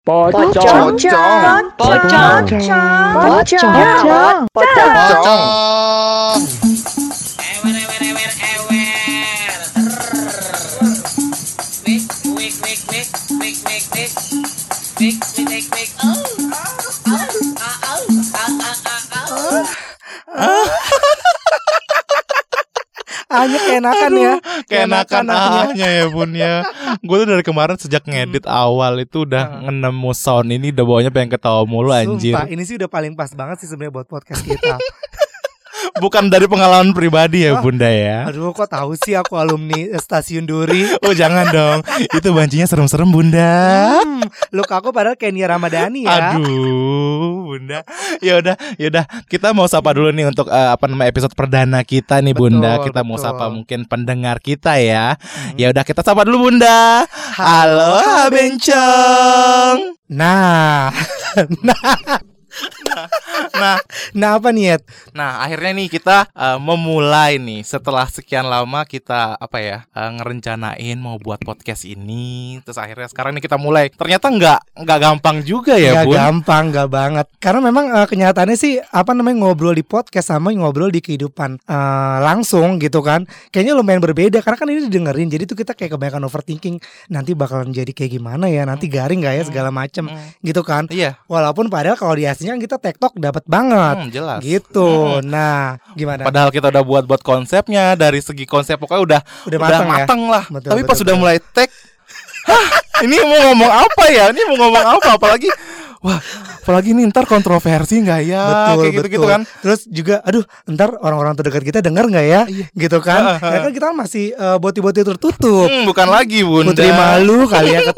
Pocong. Pocong. Pocong. Pocong. Pocong. Pocong. Pocong. Ewer ewer ewer ewer. Wik Hanya keenakan ya. Keenakan ahnya. ya bun ya Gue tuh dari kemarin sejak ngedit awal itu udah nemu sound ini udah bawanya pengen ketawa mulu anjir Sumpah, ini sih udah paling pas banget sih sebenarnya buat podcast kita. Bukan dari pengalaman pribadi ya Oh. bunda ya Aduh, kok tahu sih aku alumni stasiun Duri. Oh jangan dong Itu bancinya serem-serem bunda Hmm, look aku padahal Nia Ramadhani ya. Aduh, Bunda. Ya udah, ya udah. Kita mau sapa dulu nih untuk eh, apa namanya episode perdana kita nih, Bunda. Betul, Kita mau betul. sapa mungkin pendengar kita ya. Ya udah, kita sapa dulu, Bunda. Halo, Bencong. Nah, Nah, nah apa nih Ed? nah akhirnya nih kita eh, memulai nih setelah sekian lama kita apa ya eh, ngerencanain mau buat podcast ini. Terus akhirnya sekarang nih kita mulai. Ternyata nggak nggak gampang juga ya, Gak Bun. gampang, gak banget. Karena memang eh, kenyataannya sih apa namanya ngobrol di podcast sama ngobrol di kehidupan eh, langsung gitu kan. Kayaknya lumayan berbeda karena kan ini didengerin. Jadi tuh kita kayak kebanyakan overthinking. Nanti bakalan jadi kayak gimana ya? Nanti garing gak ya segala macem Hmm. gitu kan. Iya, Walaupun padahal kalau di aslinya kan kita tektok dapat banget. hmm, jelas. Gitu. Nah, gimana? Padahal kita udah buat buat konsepnya dari segi konsep pokoknya udah Udah udah mateng ya? mateng lah. Betul, Tapi betul, pas udah betul. mulai tag, hah, ini mau ngomong apa ya? Ini mau ngomong apa? Apalagi wah, apalagi nih ntar kontroversi nggak ya? betul, Kayak gitu-gitu betul. kan. Terus juga, aduh, ntar orang-orang terdekat kita dengar nggak ya? Iya. Gitu kan? ya kan kita masih eh, boti-boti tertutup. Hmm, bukan lagi bunda. Putri malu kali ya.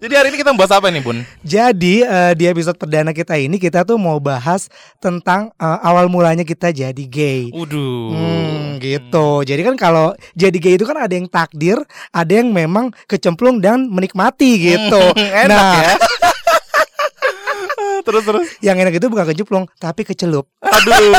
Jadi hari ini kita bahas apa nih bun? Jadi eh, di episode perdana kita ini kita tuh mau bahas tentang eh, awal mulanya kita jadi gay. Uduh. Hmm, gitu. Jadi kan kalau jadi gay itu kan ada yang takdir, ada yang memang kecemplung dan menikmati gitu. Enak nah, ya. Terus terus. yang enak itu bukan kecemplung, tapi kecelup. Aduh,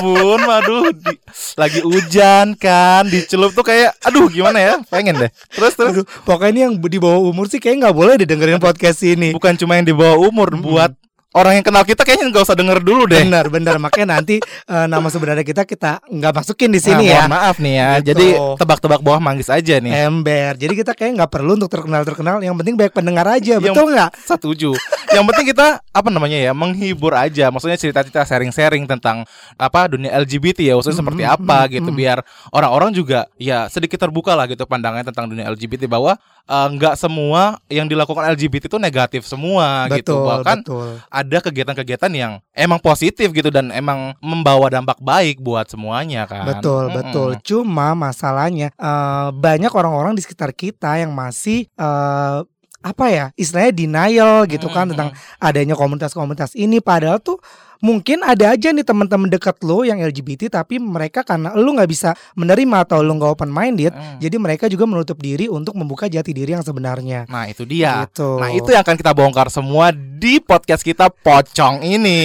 bun, aduh, di- lagi hujan kan, dicelup tuh kayak, aduh, gimana ya? Pengen deh. Terus terus. Aduh, pokoknya ini yang di bawah umur sih kayak nggak boleh didengerin podcast ini. bukan cuma yang di bawah umur buat orang yang kenal kita kayaknya nggak usah denger dulu deh Benar, benar. Makanya nanti eh, nama sebenarnya kita kita nggak masukin di sini Nah, ya. maaf nih ya Gitu. jadi tebak-tebak bawah manggis aja nih Ember. Jadi kita kayak nggak perlu untuk terkenal terkenal. Yang penting banyak pendengar aja. Yang- Betul nggak? setuju yang penting kita apa namanya ya menghibur aja maksudnya cerita-cerita sharing-sharing tentang apa dunia LGBT ya maksudnya seperti Mm, apa mm, gitu mm. biar orang-orang juga ya sedikit terbuka lah gitu pandangannya tentang dunia LGBT bahwa eh, nggak semua yang dilakukan LGBT itu negatif semua gitu betul, bahkan betul. ada kegiatan-kegiatan yang emang positif gitu dan emang membawa dampak baik buat semuanya kan. Betul, Mm-mm. betul. Cuma masalahnya eh, banyak orang-orang di sekitar kita yang masih eh, apa ya istilahnya denial gitu kan tentang adanya komunitas-komunitas ini padahal tuh mungkin ada aja nih teman-teman dekat lo yang LGBT tapi mereka karena lu nggak bisa menerima atau lu nggak open minded Mm. jadi mereka juga menutup diri untuk membuka jati diri yang sebenarnya Nah itu dia. gitu Nah itu yang akan kita bongkar semua di podcast kita pocong ini.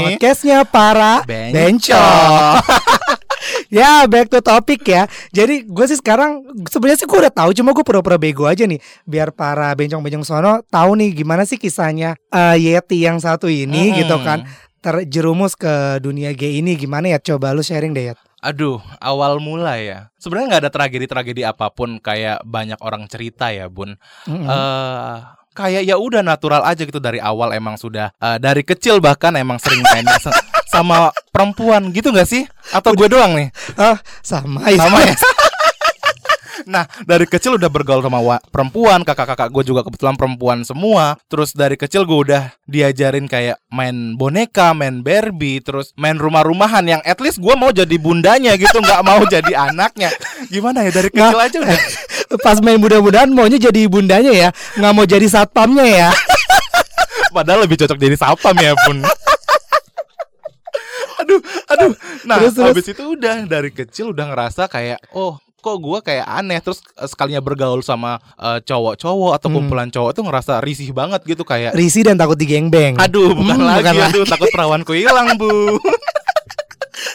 podcastnya para bencong ya back to topic ya jadi gue sih sekarang sebenarnya sih gue udah tahu cuma gue pura-pura bego aja nih biar para bencong-bencong sono tahu nih gimana sih kisahnya eh, Yeti yang satu ini Mm-mm. gitu kan terjerumus ke dunia gay ini gimana ya coba lu sharing deh Yet Aduh, awal mula ya. Sebenarnya nggak ada tragedi-tragedi apa pun kayak banyak orang cerita ya, Bun. Mm-mm. eh kayak ya udah natural aja gitu dari awal emang sudah eh, dari kecil bahkan emang sering main sama perempuan gitu nggak sih? Atau gue doang nih? ah sama ya Sama ya. Nah dari kecil udah bergaul sama perempuan Kakak-kakak gue juga kebetulan perempuan semua Terus dari kecil gue udah diajarin kayak main boneka, main Barbie Terus main rumah-rumahan yang at least gue mau jadi bundanya gitu nggak mau jadi anaknya Gimana ya dari kecil aja udah pas main mudah-mudahan maunya jadi bundanya ya nggak mau jadi satpamnya ya Padahal lebih cocok jadi sapam ya pun. Aduh, aduh. Nah, Terus, terus. habis itu udah dari kecil udah ngerasa kayak oh kok gue kayak aneh terus eh, sekalinya bergaul sama eh, cowok-cowok atau Hmm. kumpulan cowok tuh ngerasa risih banget gitu kayak Risi dan takut digengbeng aduh bukan Hmm, lagi bukan aduh takut perawanku hilang bu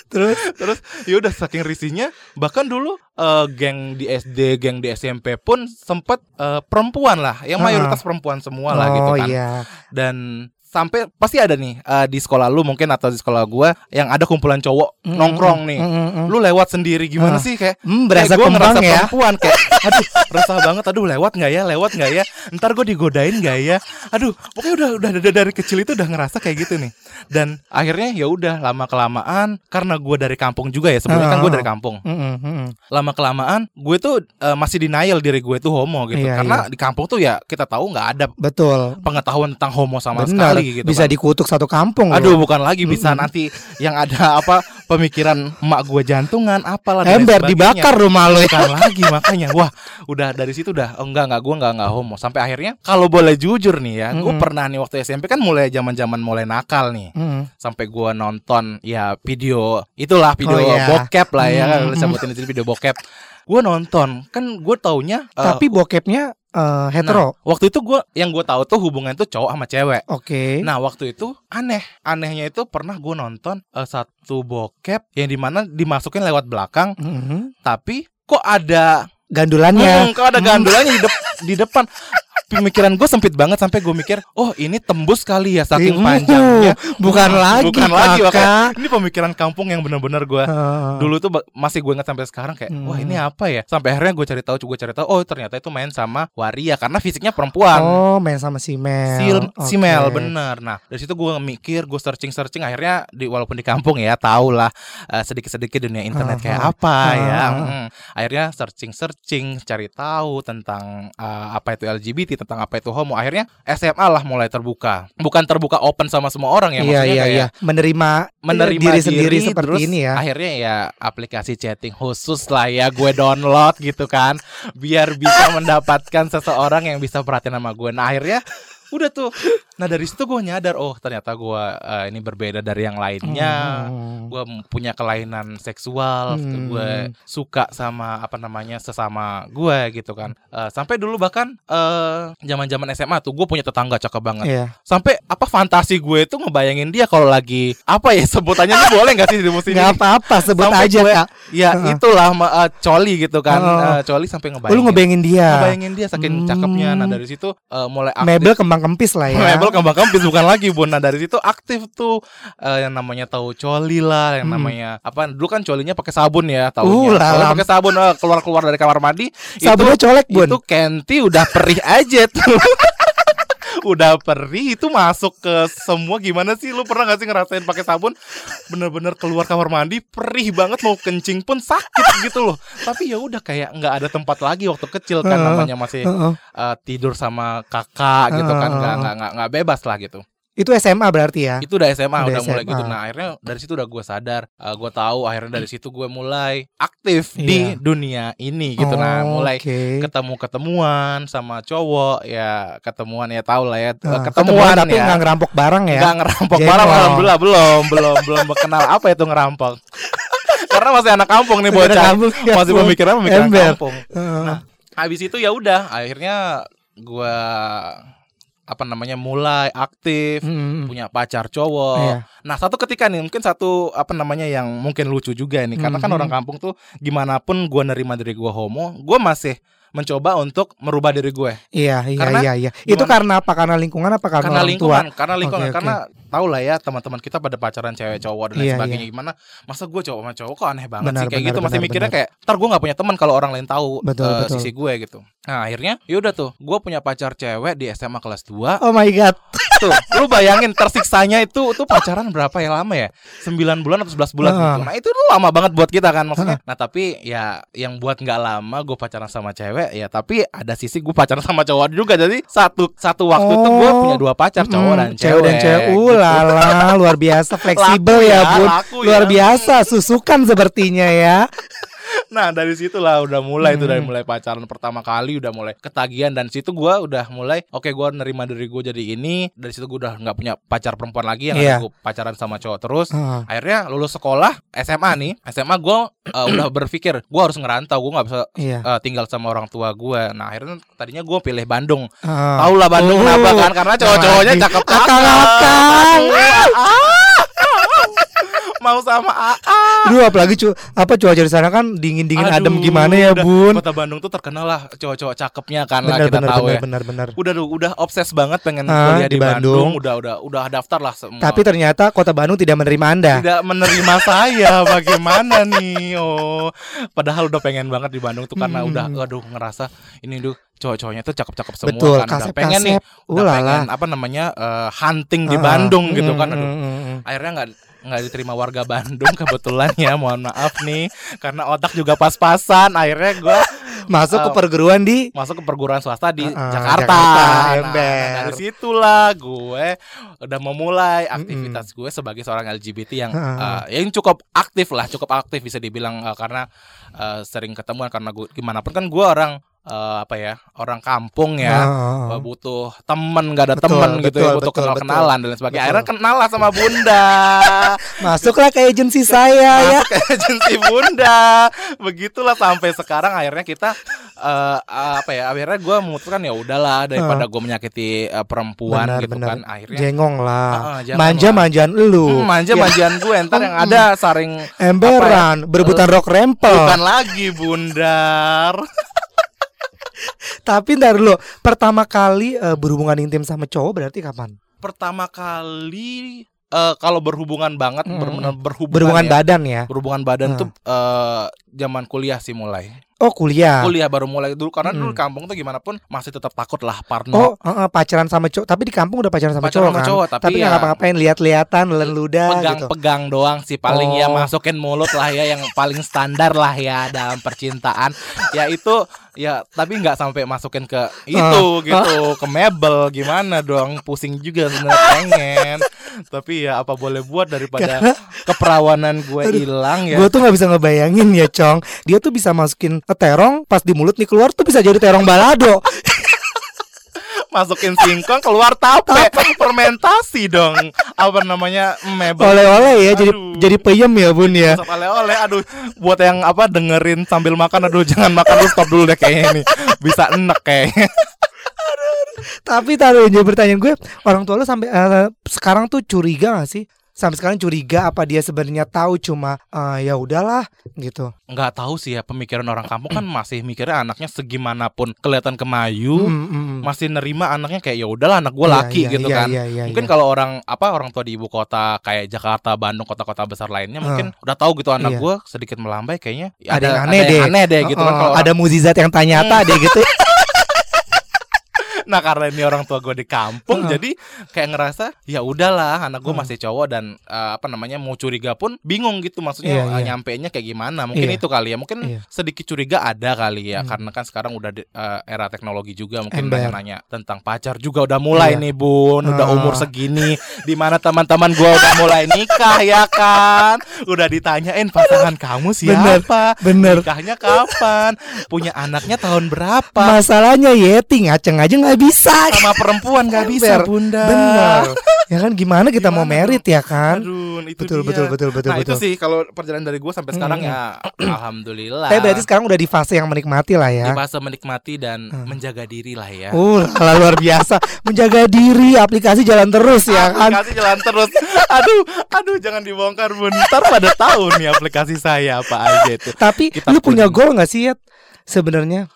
Terus Terus ya udah saking risihnya bahkan dulu eh, geng di SD, geng di SMP pun sempet eh, perempuan lah, yang mayoritas perempuan semua lah gitu Oh kan. iya. Dan sampai pasti ada nih eh, di sekolah lu mungkin atau di sekolah gua yang ada kumpulan cowok Mm, nongkrong nih. mm, mm, mm. Lu lewat sendiri gimana Ah. sih kayak Hmm, kayak berasa gua kembang ngerasa ya. perempuan kayak aduh resah banget aduh lewat nggak ya lewat nggak ya ntar gue digodain nggak ya aduh pokoknya udah udah dari, dari kecil itu udah ngerasa kayak gitu nih dan akhirnya ya udah lama kelamaan karena gue dari kampung juga ya sebelumnya kan gue Ah. dari kampung Mm, mm, mm. lama kelamaan gue tuh eh, masih denial diri gue tuh homo gitu Iya, karena di kampung tuh ya kita tahu nggak ada Betul. pengetahuan tentang homo sama Benar. sekali gitu Bisa kan. dikutuk satu kampung loh. Aduh bukan lagi bisa Mm-mm. nanti yang ada apa pemikiran emak gue jantungan apalah Ember dibakar rumah lo ya. bukan lagi makanya wah udah dari situ udah oh, enggak enggak gue enggak enggak homo sampai akhirnya kalau boleh jujur nih ya gue Mm-mm. pernah nih waktu SMP kan mulai zaman zaman mulai nakal nih Mm. sampai gue nonton ya video itulah video Oh, iya. bokep lah ya kan Mm-mm. sebutin sini video bokep gue nonton kan gue taunya eh, Tapi bokepnya eh, hetero. nah, waktu itu gue yang gue tahu tuh hubungan tuh cowok sama cewek Oke. Nah waktu itu aneh Anehnya itu pernah gue nonton eh, Satu bokep Yang di mana dimasukin lewat belakang Mhm. Tapi kok ada Gandulannya. Hmm, kok ada gandulannya di, dep- di depan Pemikiran gue sempit banget Sampai gue mikir Oh ini tembus kali ya Saking Ih, panjangnya bukan lagi, Bukan lagi Kakak. Ini pemikiran kampung yang benar-benar gue. Dulu tuh masih gue ingat sampai sekarang kayak Hmm. Wah ini apa ya Sampai akhirnya gue cari tahu gue cari tahu Oh ternyata itu main sama waria Karena fisiknya perempuan Oh, main sama si Mel. Si, si Oke. Mel bener. Nah dari situ gue mikir, gue searching searching. Akhirnya di walaupun di kampung ya, tau lah sedikit sedikit dunia internet kayak Ah, apa ah, ya. ah. Mm. Akhirnya searching searching, cari tahu tentang eh, apa itu LGBT, tentang apa itu homo. Akhirnya SMA lah mulai terbuka. Bukan terbuka open sama semua orang ya. Iya maksudnya iya kayak iya. Menerima menerima diri sendiri terus seperti ini ya. Akhirnya ya aplikasi chatting khusus lah ya gue download gitu kan biar bisa mendapatkan seseorang yang bisa perhatian sama gue. Nah akhirnya udah tuh. Nah dari situ gue nyadar oh ternyata gue eh, ini berbeda dari yang lainnya. Hmm. Gue punya kelainan seksual, Hmm. gue suka sama apa namanya sesama gue gitu kan. Eh, sampai dulu bahkan eh zaman-zaman SMA tuh gue punya tetangga cakep banget Iya. sampai apa fantasi gue itu ngebayangin dia kalau lagi apa ya sebutannya ini boleh nggak sih di musim Nggak apa-apa sebut Sampai aja gue- kak. ya Heeh. itulah eh, coli gitu kan. Eh, coli sampai Oh, ngebayangin lu ngebayangin dia. ngebayangin dia saking Hmm. cakepnya nah dari situ eh, mulai aktif Mebel kembang kempis lah ya. Mebel kembang kempis bukan lagi bun nah dari situ aktif tuh eh, yang namanya tahu coli lah yang Hmm. namanya apa dulu kan colinya pakai sabun ya Uh, Kalau lam. pakai sabun eh, keluar keluar dari kamar mandi Sabunnya itu colek bun. itu Kenti udah perih aja tuh udah perih itu masuk ke semua. Gimana sih? Lu pernah gak sih ngerasain pakai sabun? Bener-bener keluar kamar mandi perih banget mau kencing pun sakit gitu loh. Tapi ya udah kayak nggak ada tempat lagi waktu kecil kan namanya masih eh, tidur sama kakak gitu kan. Nggak nggak nggak bebas lah gitu Itu SMA berarti ya. itu udah SMA Udah udah mulai SMA. gitu nah akhirnya dari situ udah gue sadar eh, gue tahu akhirnya dari situ gue mulai aktif di Iya. dunia ini gitu nah Oh, mulai oke. ketemu ketemuan sama cowok ya ketemuan ya tau lah ya Nah, ketemuan, tapi ya nggak ngerampok barang ya. nggak ngerampok Jengkol. barang alhamdulillah belum belum belum kenal apa itu ngerampok karena masih anak kampung nih bocah kampung, masih pemikiran pemikiran kampung. Nah, habis itu ya udah akhirnya gua apa namanya mulai aktif Mm-mm. punya pacar cowok. Iya. Nah, satu ketika nih mungkin satu apa namanya yang mungkin lucu juga nih karena kan Mhm. orang kampung tuh gimana pun gua nerima diri gua homo, gua masih mencoba untuk merubah diri gue. Iya iya Karena iya iya. Itu gimana- karena apa? Karena lingkungan apa karena, karena orang lingkungan, tua? karena lingkungan, oke. karena tau lah ya teman-teman kita pada pacaran cewek cowok dan lain Iya, sebagainya gimana. Masa gue cowok sama cowok kok aneh banget Benar, sih kayak benar, gitu masih benar, mikirnya benar. kayak ntar gue nggak punya teman kalau orang lain tahu Betul, eh, betul. sisi gue gitu. Nah akhirnya yaudah tuh gue punya pacar cewek di SMA kelas 2 Oh my god. Tuh lu bayangin tersiksanya itu tuh pacaran berapa ya lama ya 9 bulan atau 11 bulan Heeh. gitu. Nah itu lama banget buat kita kan maksudnya. Nah tapi ya yang buat nggak lama gue pacaran sama cewek ya tapi ada sisi gue pacaran sama cowok juga jadi satu satu waktu tuh gue Oh. punya dua pacar cowok Hmm, dan cewek. dan cewek. Gitu. lala, luar biasa fleksibel Laku ya, ya, Bun. laku luar ya. biasa, susukan sepertinya ya. Nah dari situlah udah mulai tuh dari Hmm. mulai pacaran pertama kali udah mulai ketagihan dan situ gua udah mulai oke gua nerima diri gue jadi ini dari situ gua udah nggak punya pacar perempuan lagi yang ada gua pacaran sama cowok terus Ah. akhirnya lulus sekolah SMA nih SMA gue udah berpikir gue harus ngerantau gue nggak bisa Iya. eh, tinggal sama orang tua gue nah akhirnya tadinya gue pilih Bandung Ah. tau lah Bandung Oh. kenapa kan karena cowok-cowoknya cakep-cakep Akang-akang. mau sama AA Duh apalagi cu apa cuaca di sana kan dingin-dingin adem Aduh, gimana ya, udah, Bun? Kota Bandung tuh terkenal lah cowok-cowok cakepnya kan lah Benar kita benar tahu benar ya. benar benar. Udah tuh, udah obses banget pengen Ah, kuliah di di, Bandung. Bandung. Udah udah udah daftar lah semua. Tapi ternyata Kota Bandung tidak menerima Anda. tidak menerima saya bagaimana nih oh padahal udah pengen banget di Bandung tuh karena Hmm. udah aduh ngerasa ini duh cowok-cowoknya tuh cakep-cakep semua Betul, kan udah kasep pengen nih kasep. udah Ulala. pengen apa namanya eh, hunting di Ah, Bandung gitu mm, kan aduh mm, mm. akhirnya nggak nggak diterima warga Bandung kebetulan ya mohon maaf nih karena otak juga pas-pasan akhirnya gue Masuk ke Oh. perguruan di masuk ke perguruan swasta di Ah, Jakarta. Jakarta, Nah, ember. dari situlah gue udah memulai aktivitas gue sebagai seorang LGBT yang eh, yang cukup aktif lah, cukup aktif bisa dibilang eh, karena eh, sering ketemuan karena gue gimana pun kan gue orang eh, apa ya orang kampung ya. Eh, butuh temen nggak ada Betul, temen gitu ya betul, butuh betul, kenal kenalan dan lain sebagainya Betul. akhirnya kenal lah sama bunda Masuklah ke agensi saya ya. masuk ke agensi bunda begitulah sampai sekarang akhirnya kita eh, apa ya akhirnya gue memutuskan ya udahlah daripada gue menyakiti eh, perempuan Benar gitu benar. kan akhirnya Jengong lah. Ah, ah, jangan Manja-manjaan lu. hmm, manja manjaan gue ntar yang ada saring Emberan, berebutan rok rempel. bukan lagi bundar Tapi ntar dulu, pertama kali eh, berhubungan intim sama cowok berarti kapan? pertama kali eh, kalau berhubungan banget Hmm. benar-benar berhubungan Berhubungan ya. badan ya. berhubungan badan Ah. tuh eh, zaman kuliah sih mulai Oh kuliah. kuliah baru mulai dulu karena dulu Hmm. di kampung tuh gimana pun masih tetap takut lah Oh, Parno eh, eh, pacaran sama cowok. Tapi di kampung udah pacaran sama Pacaran cowok sama kan. cowok, tapi nggak ya- ngapa-ngapain, lihat-lihatan, nelen ludah gitu. pegang-pegang doang sih paling ya Oh. masukin mulut lah ya yang paling standar lah ya dalam percintaan ya itu ya tapi nggak sampai masukin ke itu Ah. gitu ke mebel gimana dong pusing juga sebenarnya pengen tapi ya apa boleh buat daripada keperawanan gue hilang ya Gue tuh nggak bisa ngebayangin ya, Cong. Dia tuh bisa masukin ke terong, pas di mulut nih keluar tuh bisa jadi terong balado. masukin singkong keluar tape fermentasi dong apa namanya mebel Oleh-oleh ya, jadi Aduh. jadi peyem ya, Bun ya. Oleh-oleh aduh buat yang apa dengerin sambil makan aduh jangan makan dulu stop dulu deh kayaknya ini bisa enek kayaknya Tapi taruh jadi pertanyaan gue, orang tua lo sampai eh, sekarang tuh curiga gak sih? Sampai sekarang curiga apa dia sebenarnya tahu cuma eh, ya udahlah gitu. nggak tahu sih ya pemikiran orang kampung kan masih mikirnya anaknya segimanapun kelihatan kemayu Mm, mm, mm. masih nerima anaknya kayak ya udahlah anak gue Iya, laki iya, gitu iya, kan iya, iya, mungkin iya. kalau orang apa orang tua di ibu kota kayak Jakarta Bandung kota-kota besar lainnya Ah. mungkin udah tahu gitu anak Iya. gue sedikit melambai kayaknya ada, yang aneh ada deh. yang aneh deh gitu kan Oh, kalau ada muzizat yang tanya-tanya deh gitu. Nah karena ini orang tua gue di kampung jadi kayak ngerasa ya udahlah anak gue masih cowok dan eh, apa namanya mau curiga pun bingung gitu Iya, maksudnya eh, iya. nyampeinnya kayak gimana mungkin Iya. itu kali ya mungkin Iya. sedikit curiga ada kali ya Hmm. karena kan sekarang udah di- eh, era teknologi juga mungkin Ember. nanya-nanya tentang pacar juga udah mulai Iya. nih bun udah Ah. umur segini di mana teman-teman gue udah mulai nikah ya kan udah ditanyain pasangan kamu Bener, siapa bener. nikahnya kapan punya anaknya tahun berapa Masalahnya Yeti ngaceng aja nggak bisa. sama perempuan gak bisa bunda Bener. Ya kan gimana kita mau Gimana merit ya kan? Aduh, itu Betul, dia. betul, betul, betul, Nah itu betul. sih kalau perjalanan dari gue sampai sekarang Hmm. ya alhamdulillah. Tapi berarti sekarang udah di fase yang menikmati lah ya. di fase menikmati dan Hmm. menjaga diri lah ya. Uh, luar biasa. Menjaga diri, aplikasi jalan terus ya kan. Aplikasi jalan terus. Aduh, aduh jangan dibongkar bun. Ntar pada tahu nih aplikasi saya apa aja itu. Tapi Kita lu punya goal nggak sih ya sebenarnya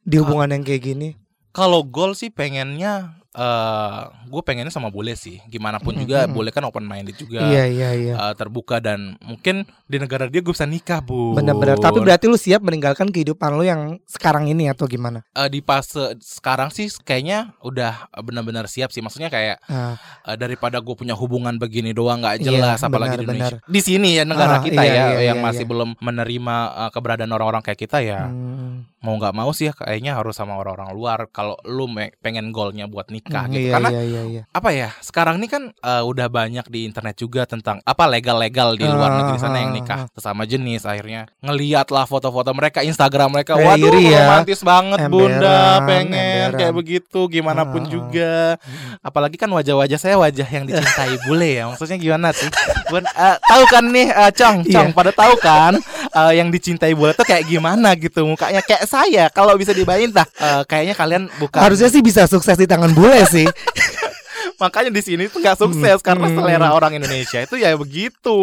di hubungan yang kayak gini? Kalau goal sih pengennya eh gue pengennya sama bule sih. Gimana pun juga Mm-mm. bule kan open minded juga. Iya iya iya. eh, terbuka dan mungkin di negara dia gue bisa nikah bu. Benar-benar. Tapi berarti lu siap meninggalkan kehidupan lu yang sekarang ini atau gimana? Eh, di fase sekarang sih kayaknya udah benar-benar siap sih. Maksudnya kayak Ah, eh, daripada gue punya hubungan begini doang nggak Iya, jelas apalagi di benar, Indonesia. Di sini ya negara Ah, kita iya, ya iya, yang iya, masih iya. belum menerima eh, keberadaan orang-orang kayak kita ya. hmm, Mau nggak mau sih ya kayaknya harus sama orang-orang luar kalau lu pengen goalnya buat nikah hmm, gitu. iya, Karena iya iya iya. apa ya? Sekarang ini kan eh, udah banyak di internet juga tentang apa legal-legal di luar Ah, negeri sana yang ah, nikah ah. sesama jenis akhirnya ngeliat lah foto-foto mereka Instagram mereka waduh iri ya. romantis banget bunda Emberan, pengen emberan. kayak begitu gimana pun ah, juga apalagi kan wajah-wajah saya wajah yang dicintai bule ya maksudnya gimana sih Bun, eh, tahu kan nih eh, cong cong Iya. pada tahu kan eh, yang dicintai bule tuh kayak gimana gitu mukanya kayak saya kalau bisa dibayangin dah eh, kayaknya kalian bukan Harusnya sih bisa sukses di tangan bule sih. Makanya di sini tuh nggak sukses karena Hmm. selera orang Indonesia itu ya begitu.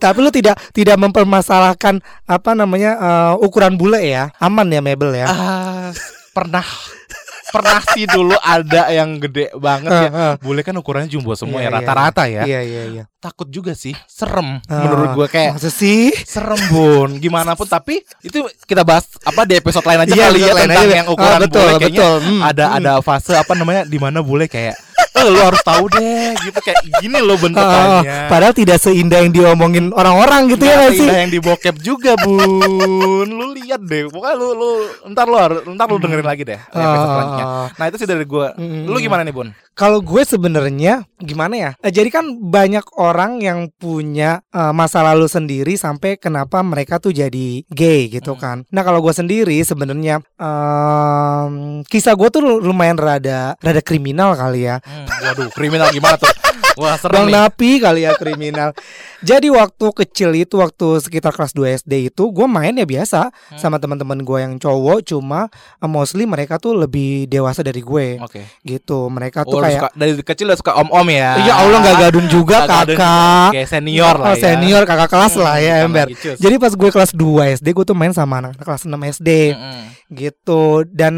Tapi lu tidak tidak mempermasalahkan apa namanya eh, ukuran bule ya. Aman ya Mebel ya. Ah, pernah pernah sih dulu ada yang gede banget ya. Bule kan ukurannya jumbo semua Iya, ya iya, rata-rata ya. Iya iya iya. Takut juga sih, serem menurut gue kayak Masa sih? serem bun gimana pun tapi itu kita bahas apa di episode lain aja Iya, kali ya tentang aja. yang ukuran Ah, betul, bule kayaknya betul. Hmm, ada hmm. ada fase apa namanya di mana bule kayak eh lu harus tahu deh? Gitu kayak gini Ah, bentukannya. Padahal tidak seindah yang diomongin orang-orang gitu ya Nggak nggak sih? seindah yang di bokep juga bun. Lu lihat deh pokoknya lu lu ntar lu harus ntar lu dengerin lagi deh di episode selanjutnya. Ah. nah itu sih dari gue Mm, lu gimana nih bun Kalau gue sebenarnya gimana ya? Eh, Jadi kan banyak orang yang punya eh, masa lalu sendiri sampai kenapa mereka tuh jadi gay gitu Hmm. kan. Nah kalau gue sendiri sebenarnya em, kisah gue tuh lumayan rada rada kriminal kali ya. Hmm, waduh kriminal gimana tuh wah serem Bang nih Napi kali ya kriminal. Jadi waktu kecil itu waktu sekitar kelas 2 SD itu gue main ya biasa Hmm. sama teman-teman gue yang cowok cuma eh, mostly mereka tuh lebih dewasa dari gue oke gitu. Mereka tuh Oh, kayak suka, dari kecil udah suka om-om ya Iya Allah nggak gadun juga gadun. kakak Kayak senior lah Oh, ya senior kakak kelas lah ya Hmm, ember. Jadi pas gue kelas 2 SD gue tuh main sama anak kelas 6 SD Mm-mm. gitu Dan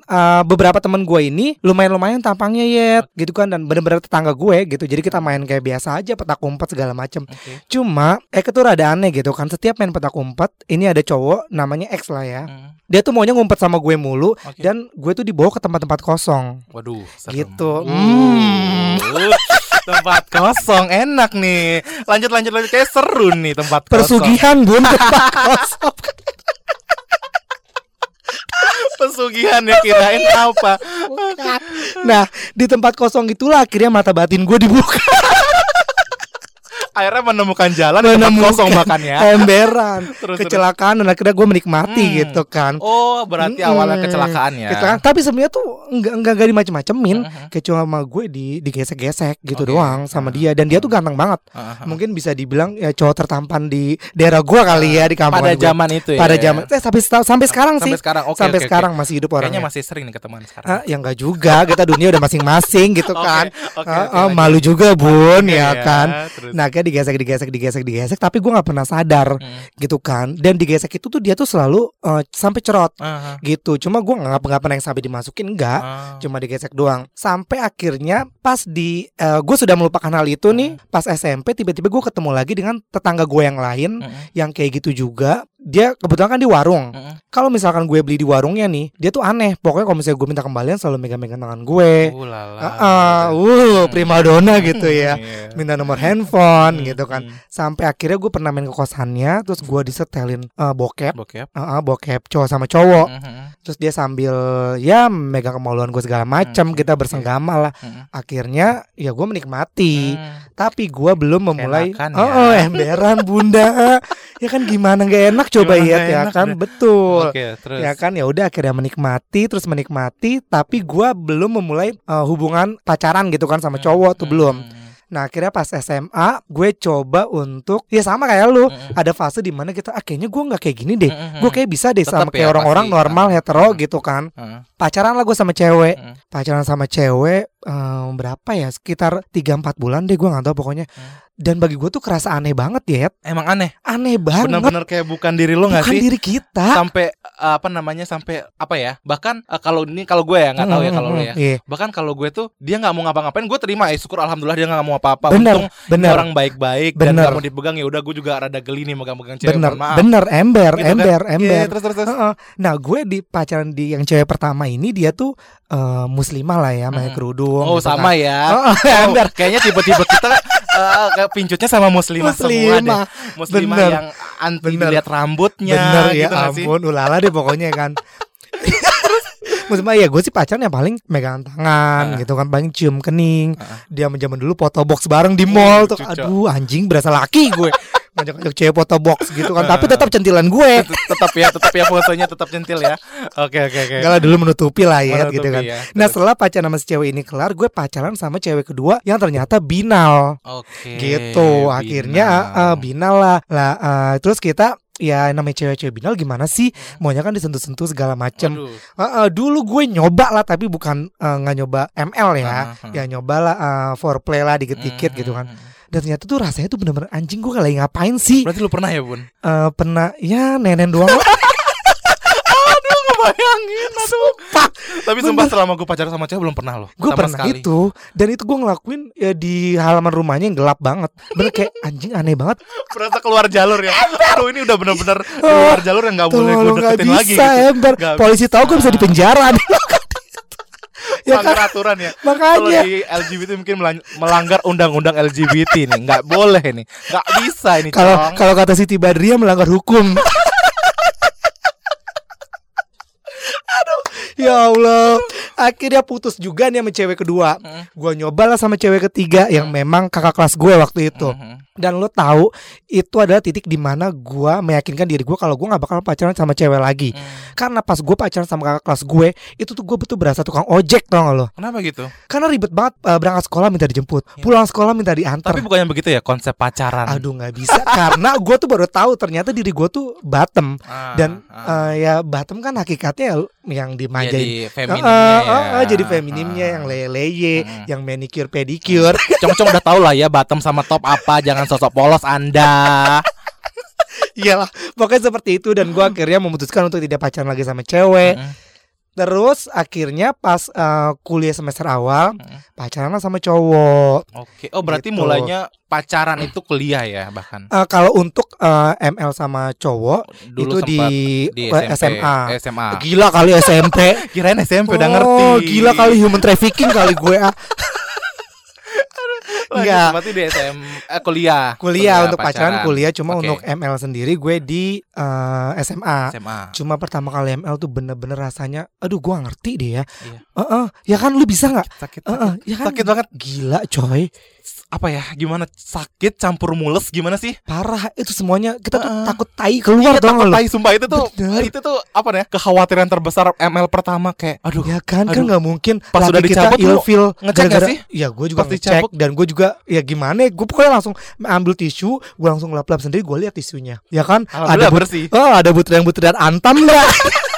eh, beberapa teman gue ini lumayan-lumayan tampangnya yet gitu kan Dan bener-bener tetangga gue gitu Jadi kita main kayak biasa aja petak umpet segala macem Oke. Cuma eh itu rada aneh gitu kan Setiap main petak umpet ini ada cowok namanya X lah ya Mm. Dia tuh maunya ngumpet sama gue mulu Oke. Dan gue tuh dibawa ke tempat-tempat kosong Waduh, serem. Gitu. Uh, Hmm. tempat kosong enak nih. Lanjut lanjut lanjut kayak seru nih tempat kosong. Persugihan bun tempat kosong Pesugihan ya kirain apa? Nah di tempat kosong itulah akhirnya mata batin gue dibuka Akhirnya menemukan jalan Menemukan kosong makannya. Emberan Terus, Kecelakaan dan akhirnya gue menikmati Hmm. gitu kan Oh, berarti Mm-mm. awalnya kecelakaan ya. Kecelakaan. Tapi sebenarnya tuh enggak enggak enggak dimacem-macemin Mhm. Kayak cuma sama gue di digesek-gesek gitu Oke. doang sama Ah. dia Dan dia tuh ganteng banget Ah, ah. Mungkin bisa dibilang ya cowok tertampan di daerah gue kali ya di kampung pada zaman itu ya. Pada zaman eh, sampai sampai sekarang sih Sampai sekarang. Oke, Sampai oke. sekarang masih hidup Kayaknya orangnya masih sering nih ketemuan sekarang. Ah, ya enggak juga, kita dunia udah masing-masing gitu kan. oke, Ah, oke, ah, lanjut. malu juga bun Oke, ya kan. terus. Nah kayak digesek digesek digesek digesek tapi gue nggak pernah sadar Mm. gitu kan. Dan digesek itu tuh dia tuh selalu eh, sampai cerot Ah, ah. gitu. Cuma gue nggak nggak pernah yang sampai dimasukin enggak. Ah. Cuma digesek doang. Sampai akhirnya pas di gue sudah melupakan hal itu nih. Pas SMP tiba-tiba gue ketemu lagi dengan tetangga gue yang lain Mm-mm. yang kayak gitu juga. Dia kebetulan kan di warung. Mm-mm. Kalau misalkan gue beli di warungnya nih, dia tuh aneh. Pokoknya kalau misalnya gue minta kembalian selalu megang-megang tangan gue. Uh, ah, uh, primadona gitu ya. Iya. Minta nomor handphone Hmm, gitu kan. hmm. Sampai akhirnya gue pernah main ke kosannya, terus gue disetelin eh, bokep, Bokep. Ah, ah, bokep cowok sama cowok. Mhm. Terus dia sambil ya megang kemaluan gue segala macam, Hmm, kita oke. bersenggama lah. Mhm. Akhirnya ya gue menikmati, Hmm. tapi gue belum memulai. Enakan oh, ya. oh, emberan bunda. ya kan gimana nggak enak coba ya, ya enak, kan udah. betul. Oke, terus. Ya kan ya udah akhirnya menikmati terus menikmati tapi gua belum memulai eh, hubungan pacaran gitu kan sama Hmm, cowok tuh hmm, belum. hmm, Nah akhirnya pas SMA gue coba untuk ya sama kayak lu hmm. ada fase di mana kita ah, kayaknya gua nggak kayak gini deh. Hmm, Gue kayak bisa deh Tetep sama kayak ya, orang-orang pasti. normal Ah. hetero Hmm. gitu kan. Heeh. Pacaran lah gue sama cewek. Hmm. Pacaran sama cewek eh, berapa ya? Sekitar 3 4 bulan deh gua nggak tahu pokoknya. Hmm. Dan bagi gue tuh kerasa aneh banget ya. Emang aneh. Aneh banget. Bener-bener kayak bukan diri lo nggak Bukan sih? diri kita. Sampai uh, apa namanya sampai apa ya? Bahkan uh, kalau ini kalau gue ya nggak tahu ya kalau lo ya. Iya. Bahkan kalau gue tuh dia nggak mau ngapa-ngapain, gue terima. Eh syukur alhamdulillah dia nggak mau apa-apa. Bener, Untung bener. orang baik-baik dan nggak mau dipegang ya udah gue juga rada geli nih megang-megang cewek. bener maaf. bener ember Gitu kan? ember Iya, ember terus terus terus. Nah gue di pacaran di yang cewek pertama ini dia tuh eh, muslimah lah ya pakai Mm. kerudung Oh gitu sama kan. ya. Oh, Oh, kayaknya tipe-tipe kita uh, kayak pincutnya sama muslimah, semua deh. muslimah Bener. yang anti Bener. lihat rambutnya bener ya gitu sih? ampun ulala deh pokoknya kan Muslimah ya gue sih pacaran yang paling megang tangan Ah. gitu kan paling cium kening Ah. dia zaman dulu foto box bareng di mall tuh cucok. aduh anjing berasa laki gue ngajak-ngajak cewek foto box gitu kan tapi tetap centilan gue Tet- tetap ya, tetap ya fotonya tetap centil ya. Oke oke oke. Lah dulu menutupi lah ya Menutupi gitu kan ya. Nah setelah pacaran sama si cewek ini kelar Gue pacaran sama cewek kedua Yang ternyata binal Oke. gitu akhirnya Binal. uh, binal lah lah uh, terus kita ya namanya cewek-cewek binal gimana sih? Maunya kan disentuh-sentuh segala macem. Aduh. Heeh, dulu gue nyoba lah tapi bukan eh, nggak nyoba ML ya. Ah, ah. Ya nyoba lah eh, foreplay lah dikit-dikit Hmm, gitu kan. Dan ternyata tuh rasanya tuh bener-bener anjing gue lagi ngapain sih? Berarti lu pernah ya bun? Eh, pernah ya nenen doang lah. Bayangin aduh. Tapi sumpah selama gue pacaran sama cewek belum pernah loh. Gue pernah sekali. itu dan itu gue ngelakuin ya di halaman rumahnya yang gelap banget. Bener kayak anjing aneh banget. Berasa keluar jalur ya. Aduh ini udah bener-bener keluar jalur yang gak boleh gue nggak deketin bisa lagi gitu. ember. Nggak Polisi tahu gue bisa dipenjara. ya kan Melanggar aturan ya. Kalau makanya. di LGBT mungkin melan- melanggar undang-undang LGBT nih, nggak boleh nih, nggak bisa ini. Kalau kalau kata Siti Badriah melanggar hukum. Aduh, ya Allah. Akhirnya putus juga nih sama cewek kedua. Hmm. Gua nyoba lah sama cewek ketiga yang memang kakak kelas gue waktu itu. Mhm. Dan lo tahu itu adalah titik di mana gua meyakinkan diri gue kalau gua nggak bakal pacaran sama cewek lagi. Hmm. Karena pas gue pacaran sama kakak kelas gue, itu tuh gue betul berasa tukang ojek tau gak lo? Kenapa gitu? Karena ribet banget eh, berangkat sekolah minta dijemput, pulang sekolah minta diantar. Tapi bukannya begitu ya konsep pacaran. Aduh nggak bisa karena gue tuh baru tahu ternyata diri gue tuh bottom Ah, dan ah. eh, ya bottom kan hakikatnya yang dimanjain. jadi Eh, feminimnya eh, eh, jadi feminimnya yang leye-leye, Hmm. yang manicure pedicure. Cong-cong udah tau lah ya bottom sama top apa, jangan sosok polos Anda. Iyalah, pokoknya seperti itu dan gue akhirnya memutuskan untuk tidak pacaran lagi sama cewek. Terus akhirnya pas eh, kuliah semester awal Mm. pacaran sama cowok. Oke. Oh, berarti Gitu. mulainya pacaran itu kuliah ya bahkan. Eh, kalau untuk eh, ML sama cowok Dulu itu di, di SMP, SMA. SMA. Gila kali SMP. Kirain SMP udah Oh, ngerti. gila kali human trafficking kali gue ah. Enggak. Berarti di SM eh, kuliah. Kuliah untuk pacaran kuliah cuma Oke. untuk ML sendiri gue di eh, SMA. SMA. Cuma pertama kali ML tuh bener-bener rasanya aduh gua ngerti deh ya. Iya. Heeh, ya kan lu bisa nggak? Sakit, sakit, Heeh, ya kan sakit banget. Gila coy. Apa ya? Gimana sakit campur mules gimana sih? Parah itu semuanya kita tuh Heeh. takut tai keluar Iya, dong takut tai sumpah itu tuh Bener. itu tuh apa ya? Kekhawatiran terbesar ML pertama kayak aduh Ya kan kan Aduh. nggak mungkin Pas laki udah kita dicabut lu ilfil ngecek gara-gara- sih? Ya gue juga Pas ngecek dicabut? dan gue juga ya gimana? ya, Gue pokoknya langsung ambil tisu, gue langsung lap-lap sendiri, gue lihat tisunya. Ya kan? But- bersih. Oh, ada butiran-butiran antam enggak?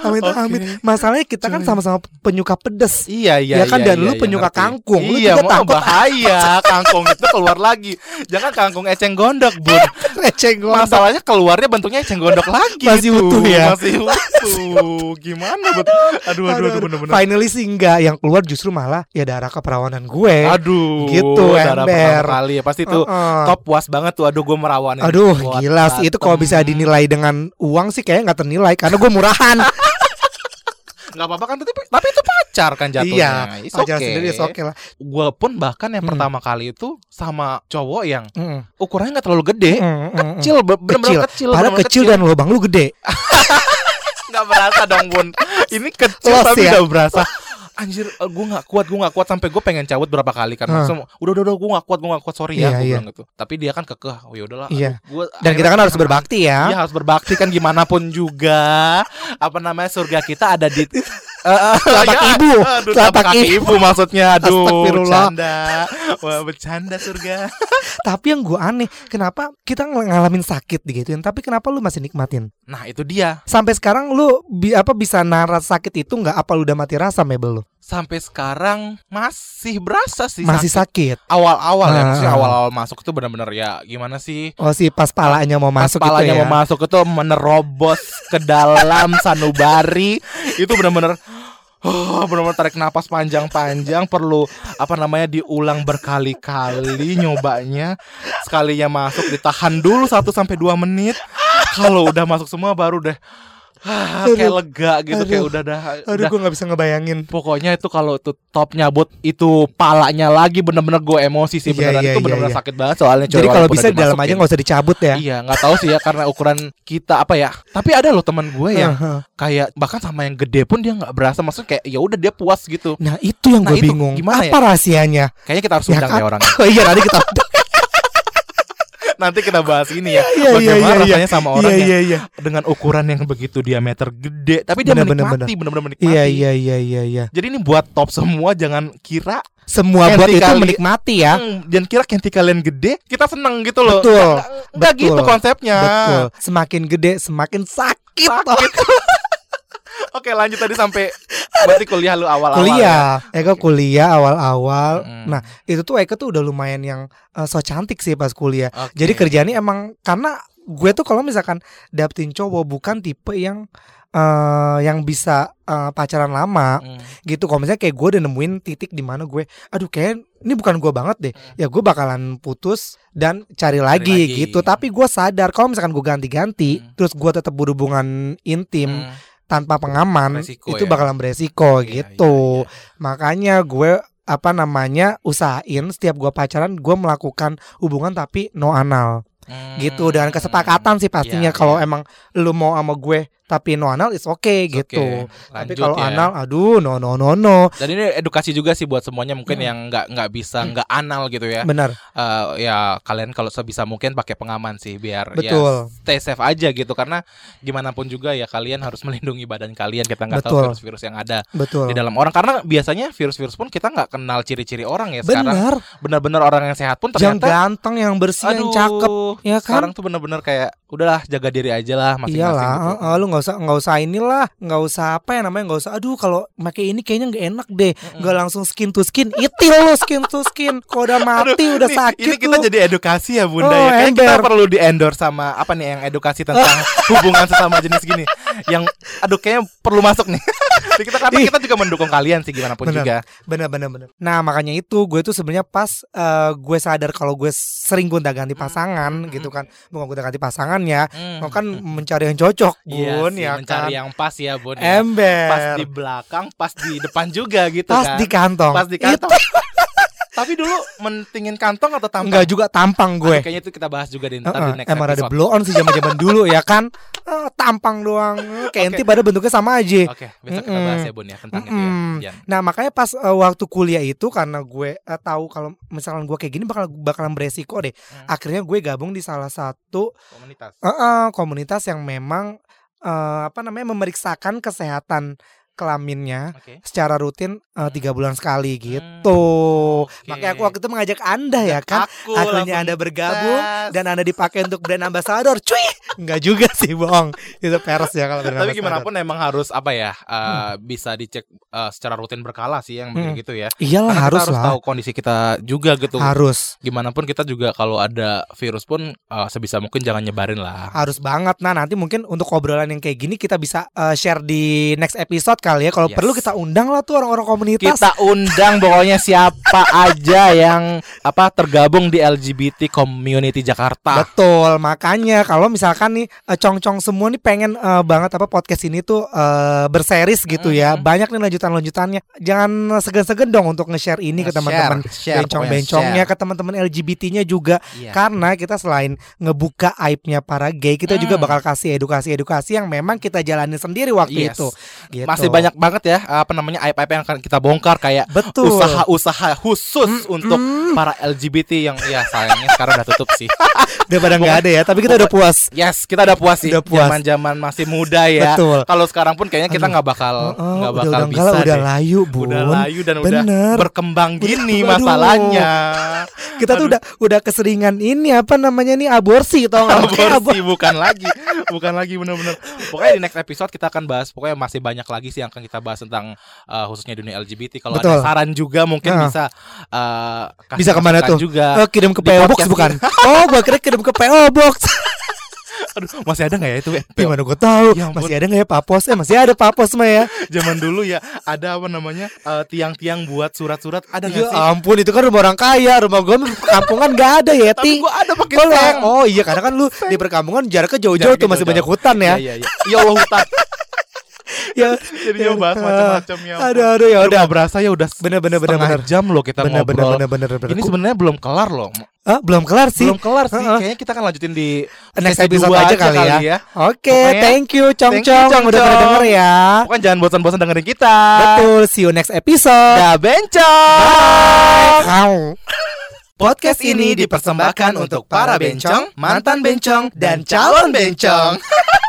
Amin Oke. amin. Masalahnya kita kan sama-sama penyuka pedes. Iya iya Ya kan, iya, dan iya, lu iya, penyuka ngerti. kangkung, lu Iya juga mau takut. bahaya. Kangkung itu keluar lagi. Jangan kangkung eceng gondok bun. Receng Masalahnya keluarnya bentuknya eceng gondok lagi Masih tuh. utuh ya? Masih utuh. Gimana bet Aduh. Aduh aduh bener-bener Finally sih enggak. Yang keluar justru malah Ya darah keperawanan gue. Aduh Gitu, darah ember. kali ya. Pasti tuh top puas banget tuh. Aduh gue merawanin. Aduh gila sih. Itu kalau bisa dinilai dengan uang sih Kayaknya nggak ternilai. Karena gue murahan Gak apa-apa kan tapi, tapi itu pacar kan jatuhnya Iya It's Pacar okay. sendiri oke lah Gue pun bahkan yang Hmm. pertama kali itu Sama cowok yang Mm, Ukurannya gak terlalu gede mm, mm, mm. Kecil be- bener-bener kecil, Padahal bener-bener kecil dan lubang lu gede Gak berasa dong bun Ini kecil Los tapi ya? udah berasa Anjir gue gak kuat Gue gak kuat Sampai gue pengen cabut berapa kali Karena Hah. semua Udah udah udah gue gak kuat Gue gak kuat sorry ya Iya, Gue bilang gitu. Tapi dia kan kekeh. Oh yaudahlah aduh, gua Dan kita kan harus berbakti Iya ya harus berbakti kan gimana pun juga. Apa namanya surga kita ada di Eh, Telapak ya, ibu. Aduh Telapak ibu. ibu. maksudnya. Aduh bercanda. Wah bercanda surga. Tapi yang gue aneh Kenapa kita ng- ngalamin sakit digituin Tapi kenapa lu masih nikmatin? Nah itu dia. Sampai sekarang lu bi apa bisa naras sakit itu nggak? Apa lu udah mati rasa mebel lu? Sampai sekarang masih berasa sih masih sakit. Awal-awal ya Ah. Maksudnya awal-awal masuk itu benar-benar ya Gimana sih? Oh si pas palanya mau Pas masuk palanya itu ya? mau masuk itu menerobos ke dalam sanubari. Itu benar-benar Oh, benar-benar tarik napas panjang-panjang perlu apa namanya diulang berkali-kali nyobanya. Sekalinya masuk ditahan dulu 1 sampai 2 menit. Kalau udah masuk semua baru deh ah, kayak lega gitu kayak Aduh. udah dah aduh udah. gue nggak bisa ngebayangin pokoknya itu kalau tuh top nyabut itu palanya lagi bener-bener gue emosi sih Iya, beneran iya, itu iya, bener-bener iya. sakit banget soalnya jadi kalau bisa di dalam aja nggak usah dicabut ya Iya nggak tahu sih ya karena ukuran kita apa ya. Tapi ada loh teman gue yang kayak bahkan sama yang gede pun dia nggak berasa. Maksudnya kayak ya udah dia puas gitu. nah itu yang Nah, gue itu bingung gimana ya? apa rahasianya Kayaknya kita harus Ya undang kan? deh orang. oh iya tadi kita Nanti kita bahas ini ya. Iya, iya, Bagaimana iya, iya. rasanya sama orang Iya, yang iya, iya. dengan ukuran yang begitu diameter gede, tapi dia Bener, menikmati, benar-benar menikmati. Iya iya iya iya iya. Jadi ini buat top semua jangan kira Semua buat itu kali- menikmati ya. hmm, jangan kira kenti kalian gede, kita seneng gitu loh. Betul, Nggak- nggak betul, gitu konsepnya. Betul. Semakin gede semakin sakit. Sakit. Oke, lanjut tadi sampai berarti kuliah lu awal-awal. ya? kuliah, Eko kuliah awal-awal. Mm. Nah itu tuh Eko tuh udah lumayan yang eh, so cantik sih pas kuliah. Oke. Jadi kerjaannya emang karena gue tuh kalau misalkan dapetin cowok bukan tipe yang eh yang bisa eh, pacaran lama Hmm. gitu. Kalau misalnya kayak gue udah nemuin titik di mana gue, aduh kayak ini bukan gue banget deh. Ya gue bakalan putus dan cari lagi, Hmm. lagi. gitu. Tapi gue sadar kalau misalkan gue ganti-ganti, Hmm. terus gue tetap berhubungan intim Hmm. Tanpa pengaman, Resiko itu ya? bakalan beresiko Iya, gitu. iya, iya. Makanya gue apa namanya usahain setiap gue pacaran gue melakukan hubungan tapi no anal Hmm. gitu dengan kesepakatan sih pastinya Iya, kalau iya. emang lu mau sama gue tapi no anal is okay Oke, gitu. Tapi lanjut kalau ya. anal aduh no no no no. Dan ini edukasi juga sih buat semuanya mungkin Hmm. yang nggak nggak bisa nggak anal gitu ya. benar. Eh, ya kalian kalau sebisa mungkin pakai pengaman sih biar Betul. ya stay safe aja gitu. Karena gimana pun juga ya kalian harus melindungi badan kalian. Kita nggak tahu virus-virus yang ada betul. di dalam orang. Karena biasanya virus-virus pun kita nggak kenal ciri-ciri orang ya sekarang. Benar. Benar-benar orang yang sehat pun yang ternyata ganteng yang bersih yang aduh, cakep ya kan? sekarang tuh benar-benar kayak udahlah jaga diri aja lah masing-masing Iyalah, gitu. heeh, lu nggak usah nggak usah inilah, nggak usah apa ya namanya nggak usah. Aduh, kalau pakai ini kayaknya nggak enak deh. Nggak langsung skin to skin, itil lu skin to skin. Kalau udah mati, Aduh, udah ini- sakit Ini kita lu. jadi edukasi ya Bunda Oh, ya. Kayaknya kita perlu di endorse sama apa nih yang edukasi tentang hubungan sesama jenis gini. Yang aduh kayaknya perlu masuk nih. Jadi kita karena kita juga mendukung kalian sih gimana pun Bener. juga. Bener bener bener. Nah makanya itu gue tuh sebenarnya pas eh, gue sadar kalau gue sering gonta ganti pasangan gitu kan, bukan gonta ganti pasangan ya, Hmm. kan mencari yang cocok, Iya bun sih, ya mencari kan. yang pas ya Bun. ya. Ember. Pas di belakang, pas di depan juga gitu Pas kan. di kantong. Pas di kantong. Tapi dulu mentingin kantong atau tampang? Enggak juga tampang gue. Aduh, kayaknya itu kita bahas juga di, Heeh, ntar di next emang ada episode. blow on sih zaman-zaman dulu ya kan. Eh, tampang doang. Eh, Kayak enti pada bentuknya sama aja. Oke, besok kita bahas ya Bun ya tentang itu ya. Jan. Nah makanya pas eh, waktu kuliah itu karena gue eh, tahu kalau misalkan gue kayak gini bakal bakalan beresiko deh. Hmm. Akhirnya gue gabung di salah satu Komunitas. eh, eh, komunitas yang memang eh, apa namanya memeriksakan kesehatan kelaminnya Oke. secara rutin eh, tiga bulan sekali gitu. Hmm, oke. Makanya aku waktu itu mengajak anda ya kan. Aku Akhirnya anda bergabung tes. dan anda dipakai untuk brand ambassador. Cuy, enggak juga sih bohong. Itu peres ya kalau brand Tapi gimana pun emang harus apa ya uh, bisa dicek uh, secara rutin berkala sih yang Hmm. begitu ya. Iyalah Karena harus kita harus lah. tahu kondisi kita juga gitu. Harus. Gimana pun kita juga kalau ada virus pun uh, sebisa mungkin jangan nyebarin lah. harus banget nah nanti mungkin untuk obrolan yang kayak gini kita bisa uh, share di next episode kali ya kalau Yes. perlu kita undang lah tuh orang-orang komunitas Kita undang pokoknya siapa aja yang apa tergabung di LGBT community Jakarta. betul makanya kalau misalkan nih uh, cong-cong semua nih pengen uh, banget apa podcast ini tuh uh, berseris gitu ya Mhm. banyak nih lanjutan-lanjutannya jangan segan-segan dong untuk nge-share ini ke Nge-share, teman-teman share, bencong-bencongnya ke teman-teman LGBT-nya juga Iya. karena kita selain ngebuka aibnya para gay kita juga Hmm. bakal kasih edukasi-edukasi yang memang kita jalani sendiri waktu Yes. itu gitu. Masih banyak banget ya apa namanya aib-aib yang akan kita bongkar kayak betul usaha-usaha khusus untuk Mm, para LGBT yang ya sayangnya sekarang udah tutup sih. daripada nggak ada ya tapi kita udah puas Yes, kita udah puas sih. Udah puas. Zaman-zaman masih muda ya. Betul. Kalau sekarang pun kayaknya kita nggak bakal Oh, nggak udah bakal udah bisa udah deh. layu bun Udah layu dan udah Bener. berkembang gini Udah- aduh. masalahnya. kita tuh udah udah keseringan ini apa namanya nih aborsi tau nggak Kayak abo- Aborsi bukan lagi, bukan lagi bener-bener. Pokoknya di next episode kita akan bahas. Pokoknya masih banyak lagi sih yang akan kita bahas tentang uh, khususnya dunia LGBT. Kalau ada saran juga mungkin Nah. bisa uh, kasih bisa ke mana tuh Juga. Oh, kirim ke PO Box bukan oh gua kira kirim ke PO Box Aduh, masih ada nggak ya itu? gimana gua tahu Ya ampun. masih ada nggak ya papos eh masih ada papos mah ya Zaman dulu ya ada apa namanya uh, tiang-tiang buat surat-surat ada nggak ya sih? ampun itu kan rumah orang kaya rumah gua mah kampungan nggak ada ya Tapi gua ada pakai Oh, oh iya karena kan lu di perkampungan jaraknya jauh-jauh tuh masih jauh-jauh. banyak hutan ya. Iya, iya, iya. Ya Allah hutan. Ya, Jadi dia bahas macam-macam ya. ampun. Aduh aduh ya Udah berasa ya udah Bener, bener, bener, setengah bener. jam loh kita Bener bener ngobrol. bener bener bener. Ini sebenarnya belum kelar loh. Ah, belum kelar sih. Belum kelar sih. Heeh. Kayaknya kita akan lanjutin di Next episode dua aja kali ya. Oke, Pokoknya, thank you Cong thank you, Cong Cong udah pada denger ya. Pokoknya jangan bosan-bosan dengerin kita. Betul, see you next episode. Dah bencong. Bye. Podcast ini dipersembahkan untuk para bencong, mantan bencong, dan calon bencong.